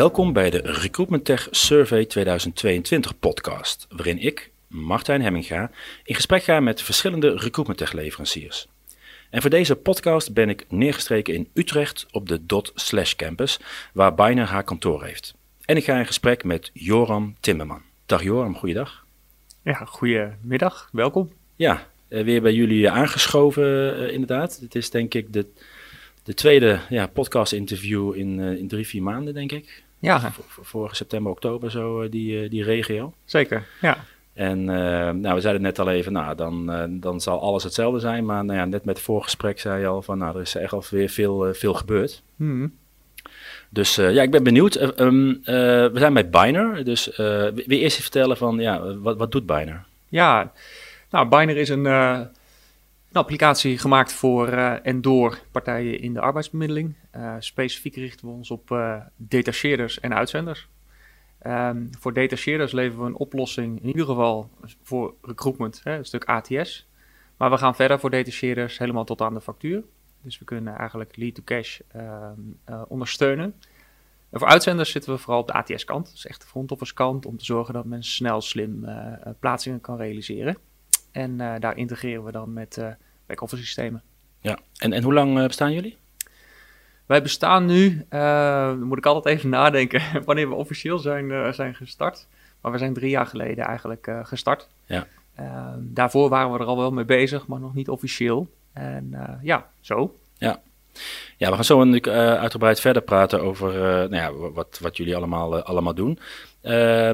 Welkom bij de Recruitment Tech Survey 2022 podcast, waarin ik, Martijn Hemminga, in gesprek ga met verschillende Recruitment Tech leveranciers. En voor deze podcast ben ik neergestreken in Utrecht op de Dot Slash Campus, waar Biner haar kantoor heeft. En ik ga in gesprek met Joram Timmerman. Dag Joram, goeiedag. Ja, goedemiddag, welkom. Ja, eh, weer bij jullie aangeschoven eh, inderdaad. Het is denk ik de, de tweede ja, podcast-interview in, eh, in drie, vier maanden, denk ik. Ja, Vorige september, oktober, zo die, die regio. zeker. Ja, En nou, we zeiden net al even, nou, dan, dan zal alles hetzelfde zijn. Maar nou ja, net met het voorgesprek zei je al van, nou, er is echt al weer veel, veel gebeurd. Mhm. Dus ja, ik ben benieuwd. Eh, ehm, eh, we zijn bij Biner. Dus eh, je eerst even vertellen van, ja, wat, wat doet Biner? ja. Nou, Biner is een, eh, een applicatie gemaakt voor eh, en door partijen in de arbeidsbemiddeling. Eh, specifiek richten we ons op eh, detacheerders en uitzenders. Ehm, voor detacheerders leveren we een oplossing, in ieder geval voor recruitment, hè, een stuk ATS. Maar we gaan verder voor detacheerders helemaal tot aan de factuur. Dus we kunnen eigenlijk lead-to-cash ehm, eh, ondersteunen. En voor uitzenders zitten we vooral op de ATS-kant, dus echt de front office kant, om te zorgen dat men snel, slim plaatsingen kan realiseren. En daar integreren we dan met back-office systemen. Ja, en, en hoe lang bestaan jullie? Wij bestaan nu, dan moet ik altijd even nadenken wanneer we officieel zijn, eh, zijn gestart. Maar we zijn drie jaar geleden eigenlijk eh, gestart. Ja. Daarvoor waren we er al wel mee bezig, maar nog niet officieel. En ja, zo. Ja, we gaan zo natuurlijk uitgebreid verder praten over nou ja, wa- wat, wat jullie allemaal, allemaal doen.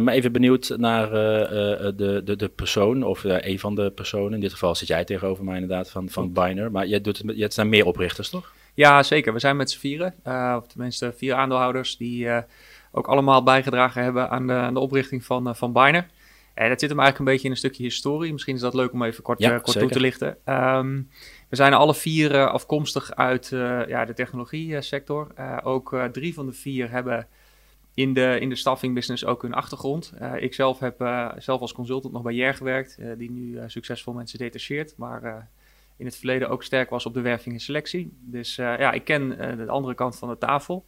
Maar even benieuwd naar de, de, de persoon, of een van de personen. In dit geval zit jij tegenover mij inderdaad van, van Biner. Maar jij doet het zijn meer oprichters, toch? Ja, zeker. We zijn met z'n vieren, eh, of tenminste vier aandeelhouders, die eh, ook allemaal bijgedragen hebben aan de, aan de oprichting van, eh, van Biner. En dat zit hem eigenlijk een beetje in een stukje historie. Misschien is dat leuk om even kort, Ja, kort toe te lichten. Ehm, we zijn alle vier afkomstig uit ja, de technologie-sector. Eh, ook drie van de vier hebben in de, in de staffing business ook hun achtergrond. Eh, ik zelf heb zelf als consultant nog bij JER gewerkt, die nu succesvol mensen detacheert. Maar in het verleden ook sterk was op de werving en selectie. Dus eh, ja, ik ken eh, de andere kant van de tafel.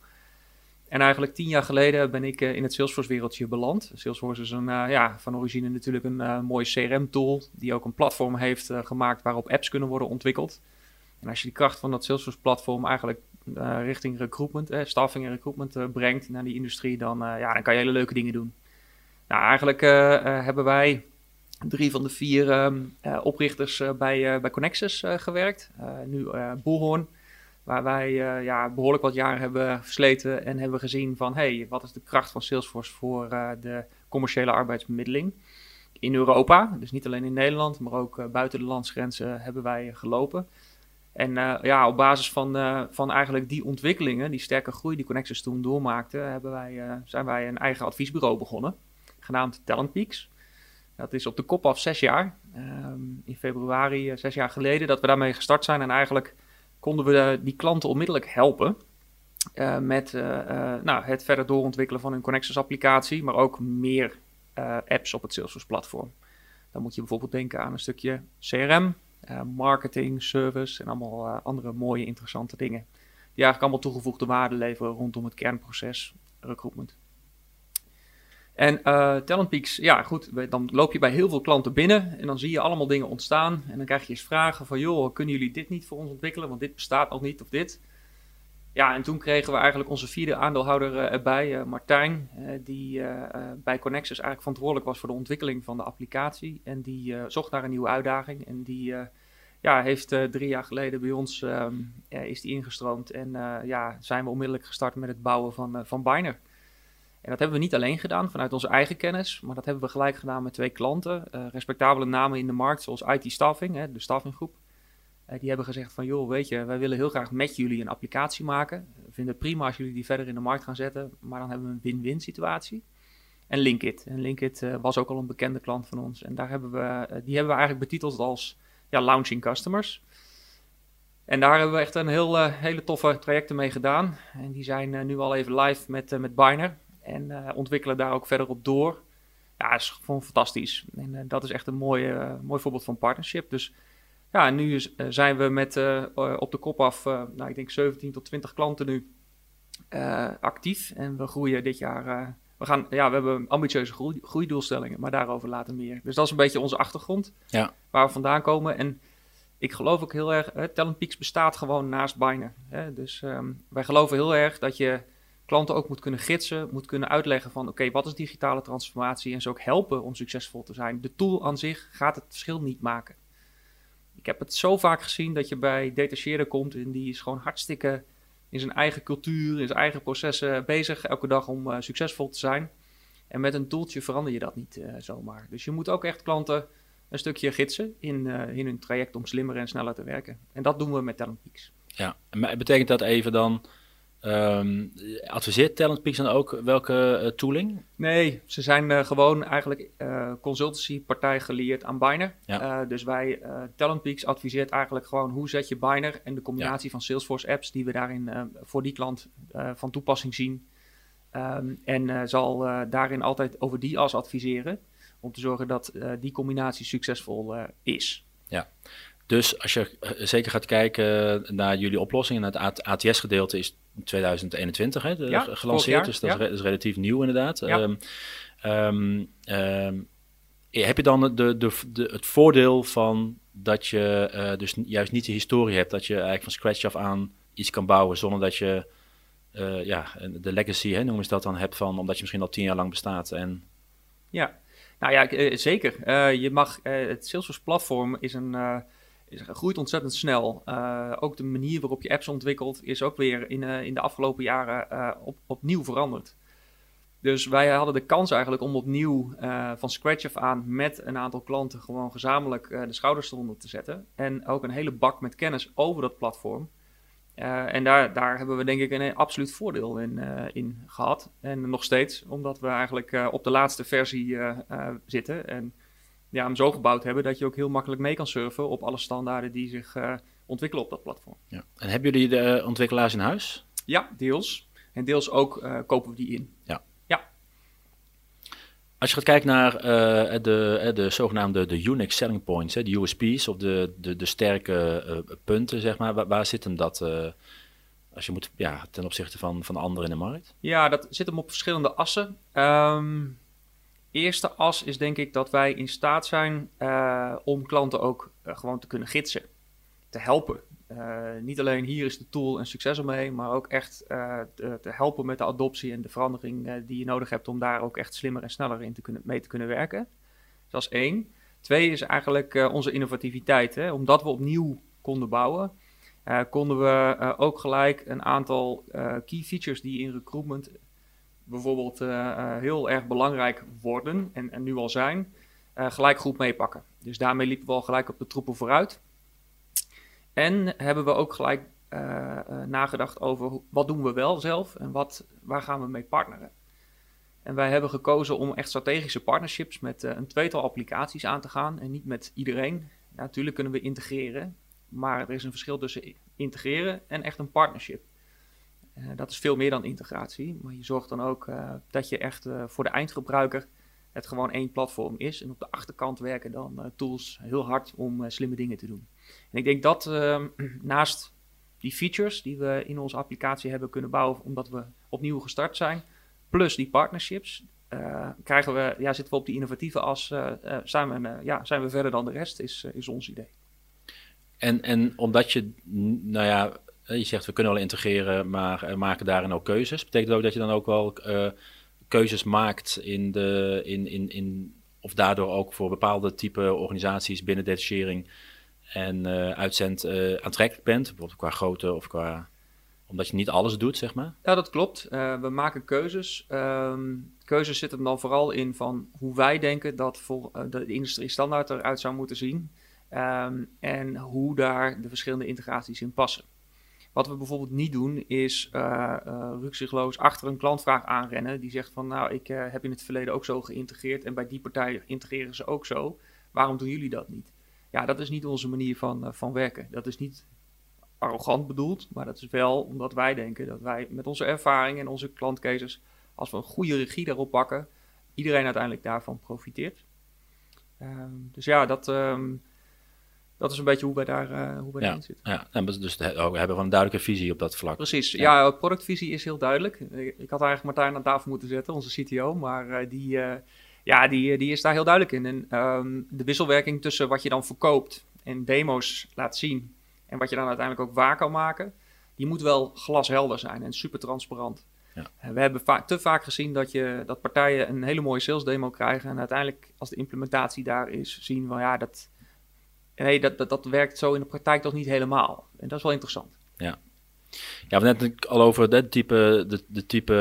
En eigenlijk tien jaar geleden ben ik eh, in het Salesforce-wereldje beland. Salesforce is een, ja, van origine natuurlijk een mooie CRM-tool... die ook een platform heeft gemaakt waarop apps kunnen worden ontwikkeld. En als je die kracht van dat Salesforce-platform eigenlijk richting recruitment, staffing en recruitment brengt naar die industrie... Dan, ja, dan kan je hele leuke dingen doen. Nou, eigenlijk hebben wij drie van de vier ehm, eh, oprichters eh, bij, eh, bij Connexus gewerkt. Nu Boelhoorn, waar wij ja, behoorlijk wat jaren hebben versleten en hebben gezien van... hey, wat is de kracht van Salesforce voor de commerciële arbeidsbemiddeling in Europa? Dus niet alleen in Nederland, maar ook buiten de landsgrenzen hebben wij gelopen. En ja, op basis van, van eigenlijk die ontwikkelingen, die sterke groei die Connexus toen doormaakte... Hebben wij, zijn wij een eigen adviesbureau begonnen, genaamd Talent Peaks. Dat is op de kop af zes jaar. Ehm, in februari, eh, zes jaar geleden, dat we daarmee gestart zijn. En eigenlijk konden we eh, die klanten onmiddellijk helpen. eh, met nou, het verder doorontwikkelen van hun Connexus-applicatie. Maar ook meer apps op het Salesforce-platform. Dan moet je bijvoorbeeld denken aan een stukje CRM, marketing, service en allemaal andere mooie, interessante dingen. Die eigenlijk allemaal toegevoegde waarde leveren rondom het kernproces recruitment. En Peaks, ja goed, dan loop je bij heel veel klanten binnen en dan zie je allemaal dingen ontstaan. En dan krijg je eens vragen van, joh, kunnen jullie dit niet voor ons ontwikkelen? Want dit bestaat nog niet of dit. Ja, en toen kregen we eigenlijk onze vierde aandeelhouder eh, erbij, eh, Martijn, die bij Connexus eigenlijk verantwoordelijk was voor de ontwikkeling van de applicatie. En die zocht naar een nieuwe uitdaging en die ja, heeft drie jaar geleden bij ons ehm, eh, is die ingestroomd. En ja, zijn we onmiddellijk gestart met het bouwen van, van Biner. En dat hebben we niet alleen gedaan vanuit onze eigen kennis, maar dat hebben we gelijk gedaan met twee klanten. eh, respectabele namen in de markt, zoals IT Staffing, hè, de staffinggroep. Eh, die hebben gezegd van, joh, weet je, wij willen heel graag met jullie een applicatie maken. We vinden het prima als jullie die verder in de markt gaan zetten, maar dan hebben we een win-win situatie. En Linkit. En Linkit eh, was ook al een bekende klant van ons. En daar hebben we, die hebben we eigenlijk betiteld als ja, launching customers. En daar hebben we echt een heel, hele toffe trajecten mee gedaan. En die zijn nu al even live met, met Biner. En eh, ontwikkelen daar ook verder op door. Ja, is gewoon fantastisch. En eh, dat is echt een mooi, eh, mooi voorbeeld van partnership. Dus ja, en nu is- zijn we met op de kop af, nou, ik denk 17 tot 20 klanten nu actief en we groeien dit jaar. we, gaan, ja, we hebben ambitieuze groei, groeidoelstellingen, maar daarover later meer. Dus dat is een beetje onze achtergrond, ja. waar we vandaan komen. En ik geloof ook heel erg, hè, Talent Peaks bestaat gewoon naast Biner. Hè? Dus ehm, wij geloven heel erg dat je klanten ook moet kunnen gidsen, moet kunnen uitleggen van oké, wat is digitale transformatie en ze ook helpen om succesvol te zijn. De tool aan zich gaat het verschil niet maken. Ik heb het zo vaak gezien dat je bij detacheerder komt en die is gewoon hartstikke in zijn eigen cultuur, in zijn eigen processen bezig elke dag om uh, succesvol te zijn. En met een toeltje verander je dat niet uh, zomaar. Dus je moet ook echt klanten een stukje gidsen in, uh, in hun traject om slimmer en sneller te werken. En dat doen we met Talent Peaks. Ja, maar betekent dat even dan Um, adviseert Talent Peaks dan ook welke uh, tooling? Nee, ze zijn uh, gewoon eigenlijk uh, consultancypartij geleerd aan Biner. Ja. dus wij, Talent Peaks adviseert eigenlijk gewoon hoe zet je Biner en de combinatie ja. van Salesforce apps die we daarin voor die klant van toepassing zien. Um, en zal daarin altijd over die as adviseren om te zorgen dat die combinatie succesvol is. Ja, dus als je zeker gaat kijken naar jullie oplossingen, naar het ATS-gedeelte is 2021 hè, gelanceerd. dus dat, is, relatief nieuw inderdaad. Um, um, um, heb je dan de, de, de, het voordeel van dat je uh, dus juist niet de historie hebt, dat je eigenlijk van scratch af aan iets kan bouwen zonder dat je uh, ja, de legacy, hè, noemen ze dat dan, hebt van omdat je misschien al tien jaar lang bestaat. En... Ja, nou ja, uh, zeker. je mag, het Salesforce platform is een is, groeit ontzettend snel. Uh, ook de manier waarop je apps ontwikkelt is ook weer in, uh, in de afgelopen jaren uh, op, opnieuw veranderd. Dus wij hadden de kans eigenlijk om opnieuw van scratch af aan met een aantal klanten gewoon gezamenlijk de schouders eronder te zetten. En ook een hele bak met kennis over dat platform. en daar, daar hebben we denk ik een absoluut voordeel in, in gehad. En nog steeds, omdat we eigenlijk op de laatste versie zitten. En ja, hem zo gebouwd hebben dat je ook heel makkelijk mee kan surfen op alle standaarden die zich uh, ontwikkelen op dat platform. Ja. En hebben jullie de eh, ontwikkelaars in huis? Ja, deels. En deels ook uh, kopen we die in. Ja. ja. Als je gaat kijken naar uh, de, de zogenaamde de unique selling points, hè, de USP's of de, de, de sterke punten, zeg maar, waar, waar zit hem dat als je moet, ja, ten opzichte van, van anderen in de markt? Ja, dat zit hem op verschillende assen. Um, eerste as is denk ik dat wij in staat zijn uh, om klanten ook uh, gewoon te kunnen gidsen, te helpen. Uh, niet alleen hier is de tool een succes omheen, maar ook echt te, te, helpen met de adoptie en de verandering die je nodig hebt om daar ook echt slimmer en sneller in te kunnen, mee te kunnen werken. Dus dat is één. Twee is eigenlijk onze innovativiteit. Hè? Omdat we opnieuw konden bouwen, konden we ook gelijk een aantal key features die in recruitment bijvoorbeeld uh, heel erg belangrijk worden en, en nu al zijn, uh, gelijk goed meepakken. Dus daarmee liepen we al gelijk op de troepen vooruit. En hebben we ook gelijk nagedacht over wat doen we wel zelf en wat, waar gaan we mee partneren. En wij hebben gekozen om echt strategische partnerships met een tweetal applicaties aan te gaan en niet met iedereen. natuurlijk kunnen we integreren, maar er is een verschil tussen integreren en echt een partnership. Uh, dat is veel meer dan integratie, maar je zorgt dan ook uh, dat je echt uh, voor de eindgebruiker het gewoon één platform is. En op de achterkant werken dan tools heel hard om slimme dingen te doen. En ik denk dat ehm, naast die features die we in onze applicatie hebben kunnen bouwen, omdat we opnieuw gestart zijn, plus die partnerships, krijgen we, ja, zitten we op die innovatieve as, zijn, we, ja, zijn we verder dan de rest, is, is ons idee. En, en omdat je, nou ja, je zegt we kunnen wel integreren, maar uh, maken daarin ook keuzes. Betekent dat ook dat je dan ook wel uh, keuzes maakt in de, in, in, in, of daardoor ook voor bepaalde type organisaties binnen detachering en uh, uitzend aantrekkelijk bent, bijvoorbeeld qua grootte of qua omdat je niet alles doet, zeg maar? Ja, dat klopt. we maken keuzes. Um, keuzes zitten dan vooral in van hoe wij denken dat voor, de industrie standaard eruit zou moeten zien. Um, en hoe daar de verschillende integraties in passen. Wat we bijvoorbeeld niet doen, is uh, achter een klantvraag aanrennen. Die zegt van, nou, ik uh, heb in het verleden ook zo geïntegreerd en bij die partij integreren ze ook zo. Waarom doen jullie dat niet? Ja, dat is niet onze manier van, van werken. Dat is niet arrogant bedoeld, maar dat is wel omdat wij denken dat wij met onze ervaring en onze klantcases, als we een goede regie daarop pakken, iedereen uiteindelijk daarvan profiteert. Um, dus ja, dat... Um, dat is een beetje hoe wij, daar, uh, hoe wij ja. daarin zitten. Ja, en dus we hebben gewoon een duidelijke visie op dat vlak. Precies, ja, ja productvisie is heel duidelijk. Ik had eigenlijk Martijn aan tafel moeten zetten, onze CTO, maar die, ja, die, die is daar heel duidelijk in. En um, de wisselwerking tussen wat je dan verkoopt en demo's laat zien en wat je dan uiteindelijk ook waar kan maken, die moet wel glashelder zijn en super transparant. Ja. We hebben va te vaak gezien dat, je, dat partijen een hele mooie sales demo krijgen en uiteindelijk als de implementatie daar is, zien van ja, dat, nee, dat, dat, dat werkt zo in de praktijk toch niet helemaal. En dat is wel interessant. Ja, ja, we net al over de type, de, de type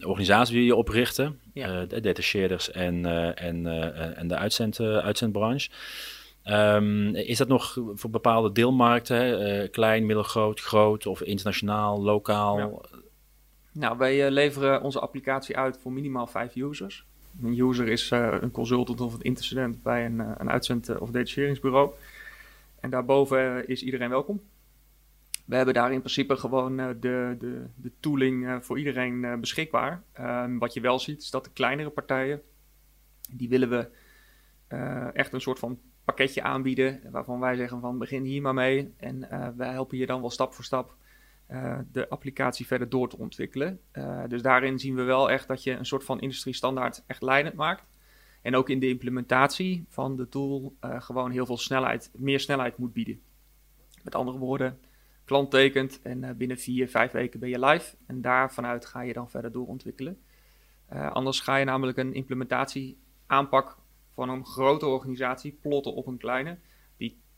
uh, organisatie die je oprichten. Ja. Uh, de detacheerders en, uh, en, uh, en de uitzend, uitzendbranche. Um, is dat nog voor bepaalde deelmarkten, klein, middelgroot, groot of internationaal, lokaal? Ja. Nou, wij leveren onze applicatie uit voor minimaal vijf users. Een user is een consultant of een intercedent bij een, een uitzend- of detacheringsbureau. En daarboven is iedereen welkom. We hebben daar in principe gewoon uh, de, de, de tooling uh, voor iedereen uh, beschikbaar. Um, wat je wel ziet is dat de kleinere partijen, die willen we echt een soort van pakketje aanbieden. Waarvan wij zeggen van begin hier maar mee. En wij helpen je dan wel stap voor stap de applicatie verder door te ontwikkelen. dus daarin zien we wel echt dat je een soort van industriestandaard echt leidend maakt. En ook in de implementatie van de tool gewoon heel veel snelheid, meer snelheid moet bieden. Met andere woorden, klant tekent en binnen vier, vijf weken ben je live. En daar vanuit ga je dan verder doorontwikkelen. Anders ga je namelijk een implementatie aanpak van een grote organisatie plotten op een kleine.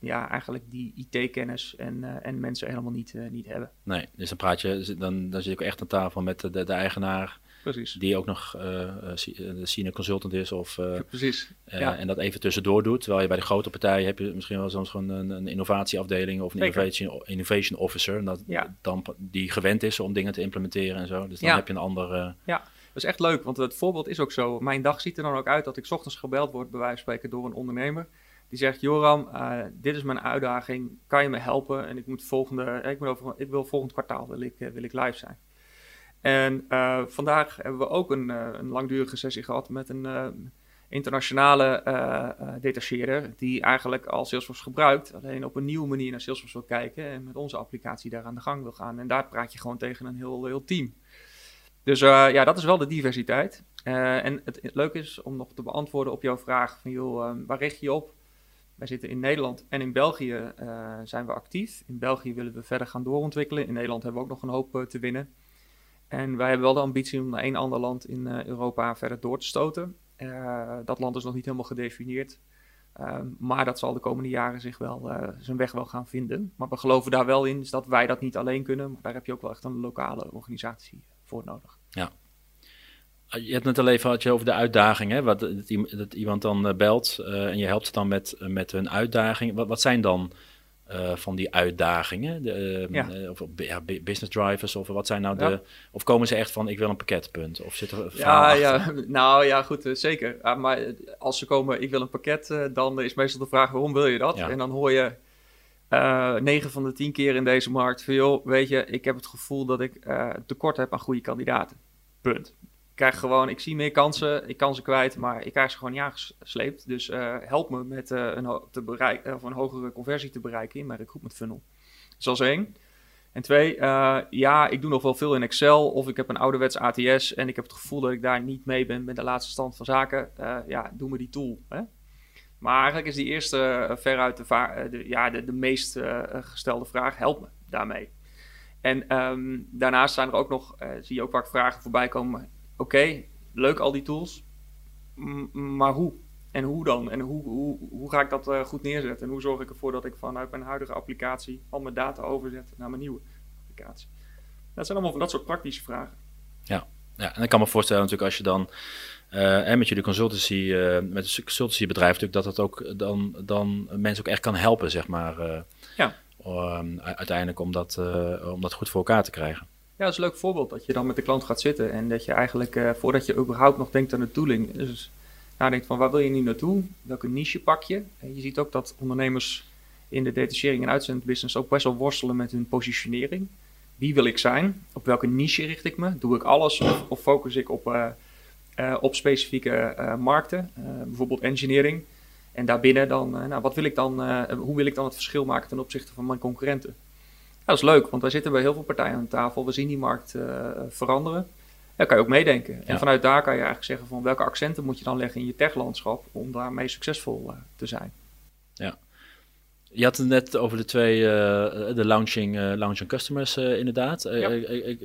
Ja, eigenlijk die IT-kennis en, uh, en mensen helemaal niet, niet hebben. Nee, dus dan praat je, dan, dan zit ik echt aan tafel met de, de, eigenaar Precies. Die ook nog uh, senior consultant is. Of, Precies. Ja. En dat even tussendoor doet. Terwijl je bij de grote partijen heb je misschien wel soms gewoon een, een innovatieafdeling of een innovation, innovation officer. En dat ja. dan die gewend is om dingen te implementeren en zo. Dus dan heb je een ander. Ja, dat is echt leuk. Want het voorbeeld is ook zo. Mijn dag ziet er dan ook uit dat ik ochtends gebeld word, bij wijze van spreken, door een ondernemer. Die zegt: Joram, uh, dit is mijn uitdaging. Kan je me helpen? En ik moet volgende, ik, moet over, ik wil volgend kwartaal wil ik, wil ik live zijn. En uh, vandaag hebben we ook een, uh, een, langdurige sessie gehad met een uh, internationale detacheerder. Die eigenlijk al Salesforce gebruikt, alleen op een nieuwe manier naar Salesforce wil kijken. En met onze applicatie daar aan de gang wil gaan. En daar praat je gewoon tegen een heel, heel team. Dus ja, dat is wel de diversiteit. en het, leuke is om nog te beantwoorden op jouw vraag: van joh, waar richt je op? Wij zitten in Nederland en in België zijn we actief. In België willen we verder gaan doorontwikkelen. In Nederland hebben we ook nog een hoop te winnen. En wij hebben wel de ambitie om naar één ander land in uh, Europa verder door te stoten. Dat land is nog niet helemaal gedefinieerd. Uh, maar dat zal de komende jaren zich wel, zijn weg wel gaan vinden. Maar we geloven daar wel in dat wij dat niet alleen kunnen. Maar daar heb je ook wel echt een lokale organisatie voor nodig. Ja. Je hebt net al even had je over de uitdaging, hè? Wat, dat, iemand dan belt en je helpt ze dan met, met hun uitdaging. Wat, wat zijn dan uh, van die uitdagingen? De, uh, ja. of ja, business drivers, of wat zijn nou de. Of komen ze echt van: ik wil een pakketpunt? Of zit er. Ja, ja, nou ja, goed, zeker. maar als ze komen: ik wil een pakket, dan is meestal de vraag: waarom wil je dat? En dan hoor je. 9 van de 10 keer in deze markt van joh, weet je, ik heb het gevoel dat ik tekort heb aan goede kandidaten. Punt krijg gewoon, ik zie meer kansen, ik kan ze kwijt, maar ik krijg ze gewoon niet aangesleept. Dus uh, help me met uh, een, te bereiken, of een hogere conversie te bereiken in mijn recruitment funnel. Dat is één. En twee, uh, ja, ik doe nog wel veel in Excel of ik heb een ouderwets ATS en ik heb het gevoel dat ik daar niet mee ben met de laatste stand van zaken. ja, doe me die tool. Hè? Maar eigenlijk is die eerste veruit de, ja, de, de meest gestelde vraag, help me daarmee. En um, daarnaast zijn er ook nog, zie je ook vaak vragen voorbij komen oké, leuk al die tools, maar hoe? En hoe dan? En hoe, hoe, hoe ga ik dat uh, goed neerzetten? En hoe zorg ik ervoor dat ik vanuit mijn huidige applicatie al mijn data overzet naar mijn nieuwe applicatie? Dat zijn allemaal van dat soort praktische vragen. Ja, ja en ik kan me voorstellen natuurlijk als je dan uh, en met jullie consultancy, uh, met een consultancybedrijf natuurlijk, dat het ook dan, dan mensen ook echt kan helpen, zeg maar. ja. Um, uiteindelijk om dat, om dat goed voor elkaar te krijgen. Ja, dat is een leuk voorbeeld. Dat je dan met de klant gaat zitten en dat je eigenlijk, uh, voordat je überhaupt nog denkt aan de tooling, dus nadenkt van waar wil je nu naartoe? Welke niche pak je? En je ziet ook dat ondernemers in de detachering en uitzendbusiness ook best wel worstelen met hun positionering. Wie wil ik zijn? Op welke niche richt ik me? Doe ik alles of, focus ik op, uh, uh, op specifieke markten? bijvoorbeeld engineering. En daarbinnen dan, nou, wat wil ik dan, hoe wil ik dan het verschil maken ten opzichte van mijn concurrenten? Dat is leuk, want wij zitten bij heel veel partijen aan tafel. We zien die markt veranderen. Daar kan je ook meedenken. En vanuit daar kan je eigenlijk zeggen van welke accenten moet je dan leggen in je techlandschap om daarmee succesvol te zijn. Ja. Je had het net over de twee, uh, de launching, uh, launching customers uh, inderdaad.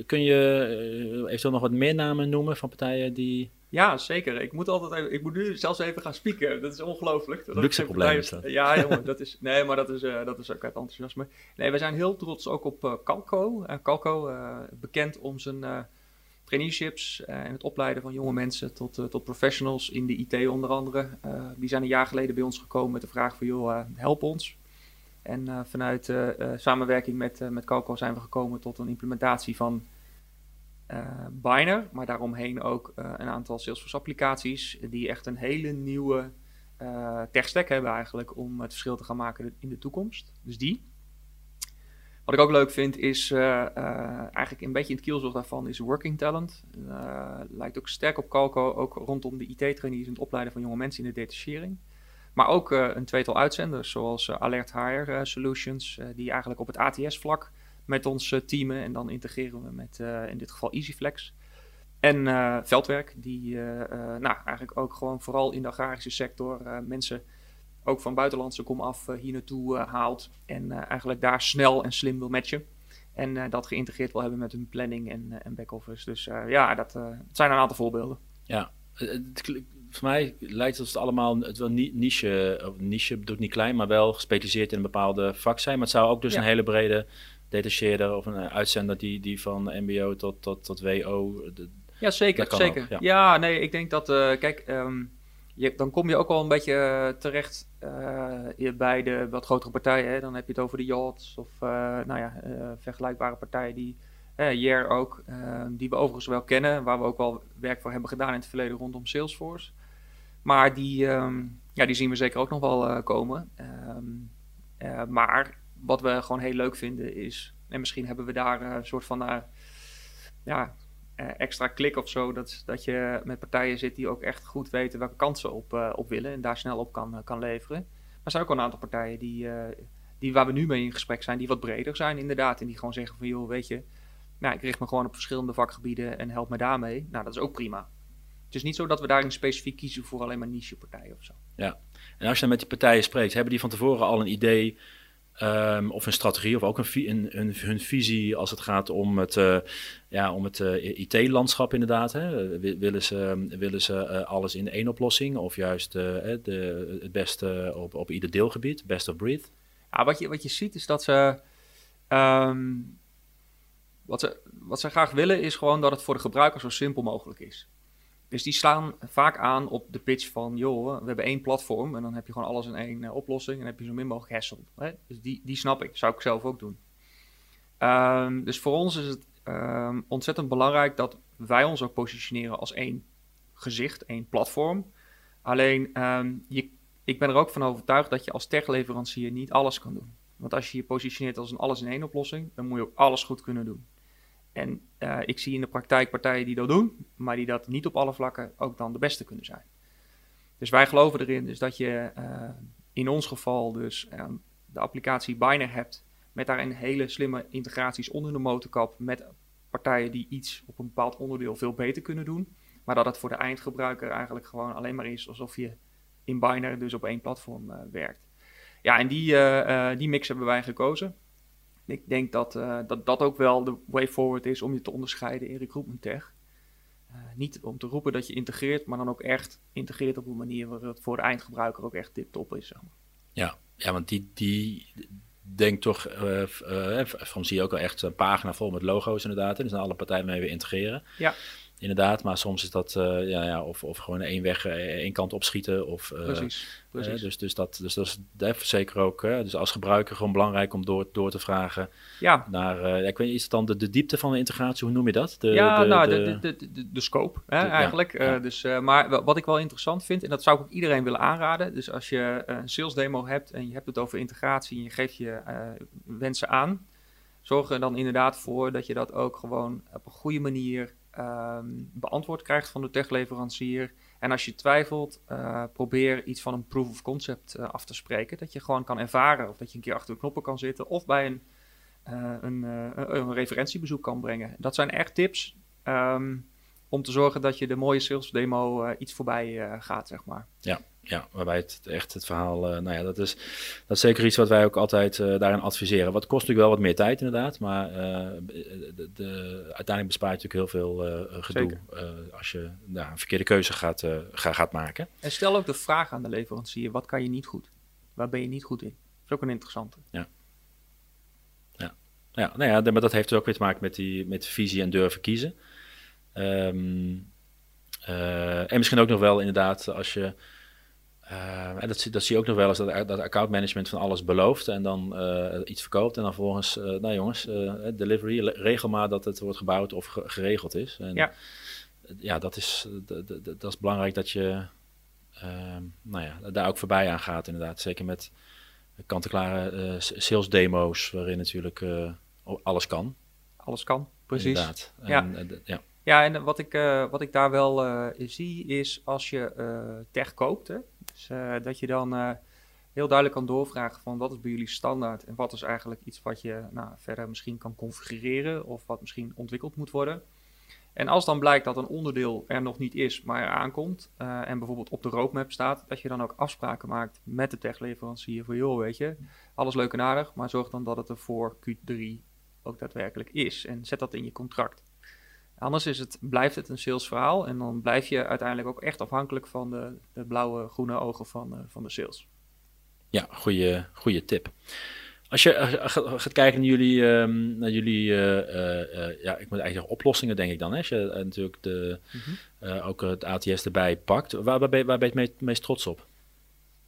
kun je eventueel nog wat meer namen noemen van partijen die... Ja, zeker. Ik moet altijd even, ik moet nu zelfs even gaan spieken. Dat is ongelooflijk. Luxe probleem is dat. Ja, jongen, dat is, nee, maar dat is, dat is ook uit enthousiasme. Nee, we zijn heel trots ook op Calco. Calco, bekend om zijn traineeships en het opleiden van jonge mensen tot, tot professionals in de IT onder andere. die zijn een jaar geleden bij ons gekomen met de vraag van, joh, help ons en vanuit samenwerking met, met Coco zijn we gekomen tot een implementatie van Biner, maar daaromheen ook een aantal Salesforce applicaties die echt een hele nieuwe tech stack hebben eigenlijk om het verschil te gaan maken in de toekomst. Dus die. Wat ik ook leuk vind is eigenlijk een beetje in het kielzog daarvan is working talent. lijkt ook sterk op Calco, ook rondom de IT-trainees en het opleiden van jonge mensen in de detachering. Maar ook uh, een tweetal uitzenders, zoals uh, Alert Hire uh, Solutions, die eigenlijk op het ATS-vlak met ons teamen. En dan integreren we met in dit geval EasyFlex. En Veldwerk, die nou, eigenlijk ook gewoon vooral in de agrarische sector mensen ook van buitenlandse kom af hier naartoe haalt. En eigenlijk daar snel en slim wil matchen. En dat geïntegreerd wil hebben met hun planning en, en back-office. Dus ja, dat, zijn een aantal voorbeelden. Ja, het voor mij lijkt het allemaal het wel niche, of niche bedoel ik niet klein, maar wel gespecialiseerd in een bepaalde vak zijn. Maar het zou ook dus een hele brede detacheerder of een eh, uitzender die, die van MBO tot, tot, tot WO. De, ja, zeker. zeker. ja. ja. nee, ik denk dat, uh, kijk, um, je, dan kom je ook wel een beetje uh, terecht uh, bij de wat grotere partijen. Hè. Dan heb je het over de yachts of nou ja, vergelijkbare partijen die Jer ook, die we overigens wel kennen, waar we ook wel werk voor hebben gedaan in het verleden rondom Salesforce. Maar die, um, ja, die zien we zeker ook nog wel komen. Um, maar wat we gewoon heel leuk vinden is, en misschien hebben we daar een soort van ja, extra klik of zo, dat, dat je met partijen zit die ook echt goed weten welke kansen op, op willen en daar snel op kan, kan leveren. Maar er zijn ook een aantal partijen die, die waar we nu mee in gesprek zijn, die wat breder zijn inderdaad. En die gewoon zeggen van joh, weet je, nou, ik richt me gewoon op verschillende vakgebieden en help me daarmee. Nou, dat is ook prima. Het is niet zo dat we daarin specifiek kiezen voor alleen maar niche-partijen of zo. Ja, en als je dan met die partijen spreekt, hebben die van tevoren al een idee um, of een strategie of ook een, een, hun visie als het gaat om het, uh, ja, om het uh, IT-landschap inderdaad? Hè? Willen ze, willen ze uh, alles in één oplossing of juist de, het beste op, op ieder deelgebied, best of breed? Ja, wat, je, wat je ziet is dat ze... Um, wat ze, wat ze graag willen is gewoon dat het voor de gebruiker zo simpel mogelijk is. Dus die slaan vaak aan op de pitch van, joh, we hebben één platform en dan heb je gewoon alles in één uh, oplossing en dan heb je zo min mogelijk hassle. Hè? Dus die, die snap ik, zou ik zelf ook doen. Um, dus voor ons is het um, ontzettend belangrijk dat wij ons ook positioneren als één gezicht, één platform. Alleen, um, je, ik ben er ook van overtuigd dat je als techleverancier niet alles kan doen. Want als je je positioneert als een alles in één oplossing, dan moet je ook alles goed kunnen doen. En uh, ik zie in de praktijk partijen die dat doen, maar die dat niet op alle vlakken ook dan de beste kunnen zijn. Dus wij geloven erin dus dat je uh, in ons geval dus uh, de applicatie Biner hebt, met daarin hele slimme integraties onder de motorkap met partijen die iets op een bepaald onderdeel veel beter kunnen doen. Maar dat het voor de eindgebruiker eigenlijk gewoon alleen maar is alsof je in Biner dus op één platform werkt. Ja, en die, die mix hebben wij gekozen ik denk dat, uh, dat dat ook wel de way forward is om je te onderscheiden in recruitment tech. Uh, niet om te roepen dat je integreert, maar dan ook echt integreert op een manier waar het voor de eindgebruiker ook echt tip-top is. Zeg maar. Ja, ja, want die, die denkt toch, uh, uh, zie je ook al echt een pagina vol met logo's inderdaad. En dus zijn alle partijen mee weer integreren. Ja. Inderdaad, maar soms is dat uh, ja, ja, of, of gewoon één weg, één kant opschieten. Of, uh, precies, precies. dus, dus, dat, dus dat is zeker ook, dus als gebruiker gewoon belangrijk om door, door te vragen ja. naar, ik weet niet, is het dan de, de diepte van de integratie, hoe noem je dat? De, ja, de, nou, de, de, de, de, de scope hè, eigenlijk. Ja, dus, maar wat ik wel interessant vind, en dat zou ik ook iedereen willen aanraden, dus als je een sales demo hebt en je hebt het over integratie en je geeft je wensen aan, zorg er dan inderdaad voor dat je dat ook gewoon op een goede manier um, beantwoord krijgt van de techleverancier. En als je twijfelt, uh, probeer iets van een proof of concept uh, af te spreken. Dat je gewoon kan ervaren of dat je een keer achter de knoppen kan zitten of bij een, uh, een, een, referentiebezoek kan brengen. Dat zijn echt tips um, om te zorgen dat je de mooie sales demo iets voorbij gaat, zeg maar. Ja, ja, waarbij het echt het verhaal, uh, nou ja, dat is, dat is zeker iets wat wij ook altijd daarin adviseren. Wat kost natuurlijk wel wat meer tijd inderdaad, maar de, de, uiteindelijk bespaart je natuurlijk heel veel gedoe als je nou, een verkeerde keuze gaat, ga, gaat maken. En stel ook de vraag aan de leverancier, wat kan je niet goed? Waar ben je niet goed in? Dat is ook een interessante. Ja. Ja, ja, nou ja maar dat heeft ook weer te maken met, die, met visie en durven kiezen. Um, en misschien ook nog wel inderdaad als je uh, en dat, dat, zie je ook nog wel eens, dat, dat accountmanagement van alles belooft en dan uh, iets verkoopt. En dan volgens, uh, nou jongens, delivery, regel maar dat het wordt gebouwd of geregeld is. En, ja. ja, dat is, dat is belangrijk dat je ehm, nou ja, daar ook voorbij aan gaat inderdaad. Zeker met kant-en-klare sales demo's, waarin natuurlijk alles kan. Alles kan, precies. Inderdaad. En, ja. ja. Ja, en wat ik, uh, wat ik daar wel uh, zie is als je uh, tech koopt, hè, dus, dat je dan heel duidelijk kan doorvragen van wat is bij jullie standaard en wat is eigenlijk iets wat je nou, verder misschien kan configureren of wat misschien ontwikkeld moet worden. En als dan blijkt dat een onderdeel er nog niet is, maar er aankomt en bijvoorbeeld op de roadmap staat, dat je dan ook afspraken maakt met de techleverancier van joh, weet je, alles leuk en aardig, maar zorg dan dat het er voor Q3 ook daadwerkelijk is en zet dat in je contract. Anders is het, blijft het een salesverhaal en dan blijf je uiteindelijk ook echt afhankelijk van de, de blauwe, groene ogen van, uh, van de sales. Ja, goede, goede tip. Als je uh, gaat kijken naar jullie, um, naar jullie uh, ja, ik moet eigenlijk zeggen oplossingen, denk ik dan. Hè? Als je natuurlijk de, mm -hmm. ook het ATS erbij pakt, waar, waar, ben, je, waar ben je het meest, trots op?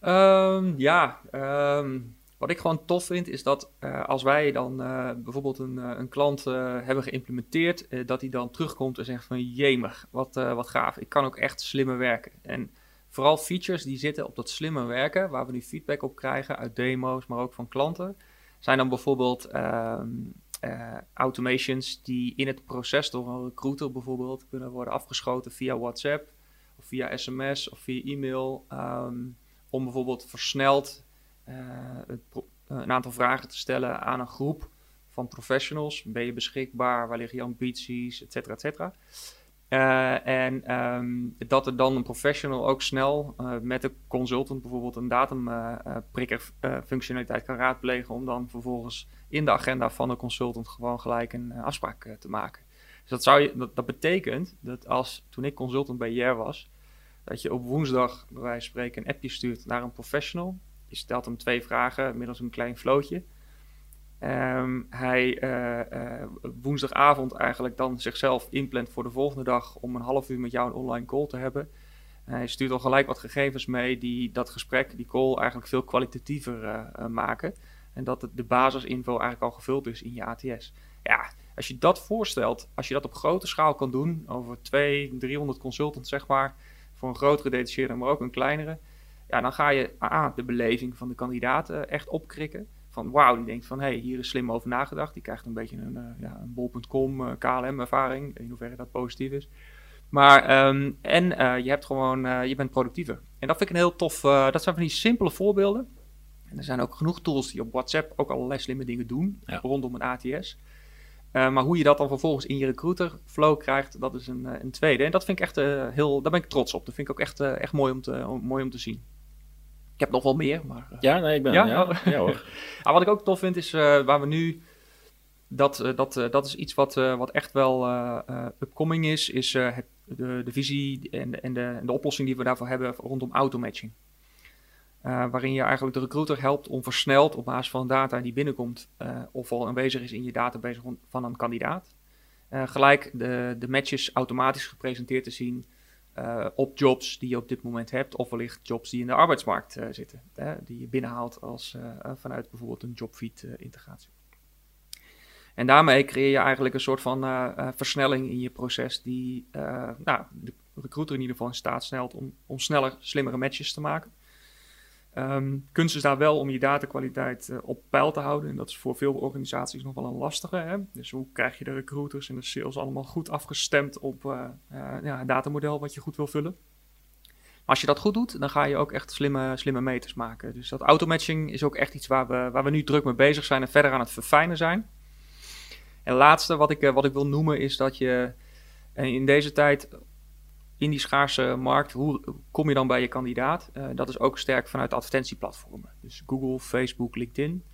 Um, ja, um, wat ik gewoon tof vind, is dat uh, als wij dan uh, bijvoorbeeld een, uh, een klant hebben geïmplementeerd, dat hij dan terugkomt en zegt van jemig, wat, wat gaaf, ik kan ook echt slimmer werken. En vooral features die zitten op dat slimmer werken, waar we nu feedback op krijgen uit demo's, maar ook van klanten, zijn dan bijvoorbeeld ehm, automations die in het proces door een recruiter bijvoorbeeld kunnen worden afgeschoten via WhatsApp of via sms of via e-mail, um, om bijvoorbeeld versneld uh, een aantal vragen te stellen aan een groep van professionals. Ben je beschikbaar? Waar liggen je ambities? Et cetera, et cetera. Uh, en um, dat er dan een professional ook snel met de consultant bijvoorbeeld een datumprikker uh, functionaliteit kan raadplegen om dan vervolgens in de agenda van de consultant gewoon gelijk een afspraak te maken. Dus dat, zou je, dat, betekent dat als toen ik consultant bij JR was, dat je op woensdag bij wijze van spreken een appje stuurt naar een professional je stelt hem twee vragen middels een klein vlootje. Um, hij uh, uh, woensdagavond eigenlijk dan zichzelf inplant voor de volgende dag om een half uur met jou een online call te hebben. hij stuurt al gelijk wat gegevens mee die dat gesprek, die call eigenlijk veel kwalitatiever maken. En dat de basisinfo eigenlijk al gevuld is in je ATS. Ja, als je dat voorstelt, als je dat op grote schaal kan doen, over 200, 300 consultants zeg maar, voor een grotere detacheerder, maar ook een kleinere, ja, dan ga je A, de beleving van de kandidaat echt opkrikken. Van wauw, die denkt van hé, hey, hier is slim over nagedacht. Die krijgt een beetje een, uh, ja, een bol.com uh, KLM-ervaring, in hoeverre dat positief is. Maar, um, en uh, je hebt gewoon, je bent productiever. En dat vind ik een heel tof, dat zijn van die simpele voorbeelden. En er zijn ook genoeg tools die op WhatsApp ook allerlei slimme dingen doen ja. rondom een ATS. maar hoe je dat dan vervolgens in je recruiter flow krijgt, dat is een, een tweede. En dat vind ik echt heel, daar ben ik trots op. Dat vind ik ook echt, echt mooi, om te, mooi om te zien. Ik heb nog wel meer, maar... Uh, ja, nee, ik ben... Ja, ja, ja hoor. ah, wat ik ook tof vind is uh, waar we nu... Dat, uh, dat, dat is iets wat, wat echt wel upcoming is, is het, de, de visie en, en, de, en de oplossing die we daarvoor hebben rondom automatching. waarin je eigenlijk de recruiter helpt om versneld op basis van data die binnenkomt of al aanwezig is in je database van een kandidaat, gelijk de, de matches automatisch gepresenteerd te zien uh, op jobs die je op dit moment hebt, of wellicht jobs die in de arbeidsmarkt uh, zitten, die je binnenhaalt als, uh, vanuit bijvoorbeeld een jobfeed-integratie. en daarmee creëer je eigenlijk een soort van versnelling in je proces, die nou, de recruiter in ieder geval in staat stelt om, om sneller, slimmere matches te maken. Um, kunst is daar wel om je datakwaliteit uh, op peil te houden. En dat is voor veel organisaties nog wel een lastige. Hè? Dus hoe krijg je de recruiters en de sales allemaal goed afgestemd op uh, ja, het datamodel wat je goed wil vullen? als je dat goed doet, dan ga je ook echt slimme, slimme meters maken. Dus dat automatching is ook echt iets waar we, waar we nu druk mee bezig zijn en verder aan het verfijnen zijn. En laatste wat ik, wat ik wil noemen is dat je in deze tijd in die schaarse markt, hoe kom je dan bij je kandidaat? Uh, dat is ook sterk vanuit advertentieplatformen. Dus Google, Facebook, LinkedIn.